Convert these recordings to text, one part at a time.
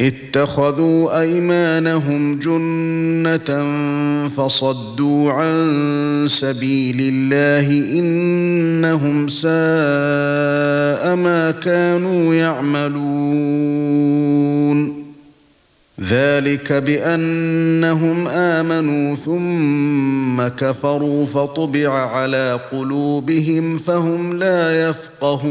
اتخذوا أيمانهم جنة فصدوا عن سبيل الله إنهم ساء ما كانوا يعملون. ذلك بأنهم آمنوا ثم كفروا فطبع على قلوبهم فهم لا يفقهون.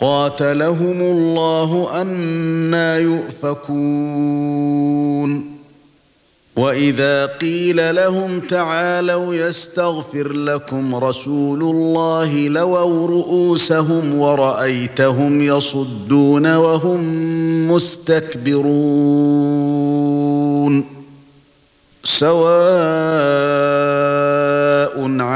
قاتلهم الله أنا يؤفكون. وإذا قيل لهم تعالوا يستغفر لكم رسول الله لووا رؤوسهم ورأيتهم يصدون وهم مستكبرون. سواء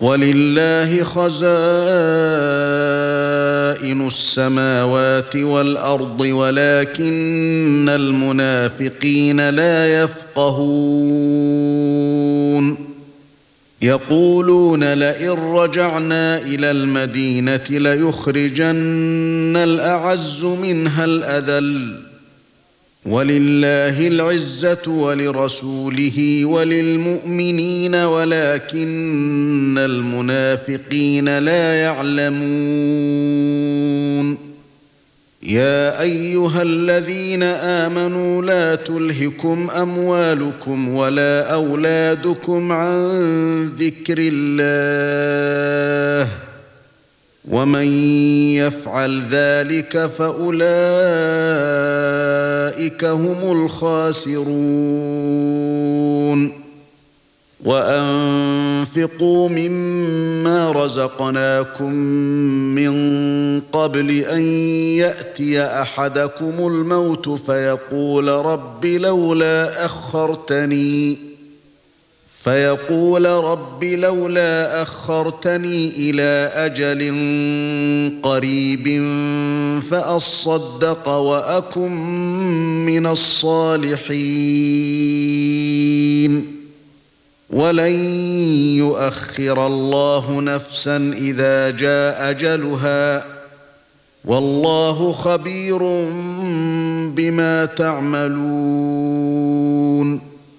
ولله خزائن السماوات والأرض ولكن المنافقين لا يفقهون. يقولون لئن رجعنا إلى المدينة ليخرجن الأعز منها الأذل. ولله العزة ولرسوله وللمؤمنين ولكن المنافقين لا يعلمون. يا أيها الذين آمنوا لا تلهكم أموالكم ولا أولادكم عن ذكر الله. ومن يفعل ذلك فأولئك هم الخاسرون. وأنفقوا مما رزقناكم من قبل أن يأتي أحدكم الموت فيقول رب لولا أخرتني فيقول رب لولا أخرتني إلى أجل قريب فأصدق وأكن من الصالحين. ولن يؤخر الله نفسا إذا جاء أجلها. والله خبير بما تعملون.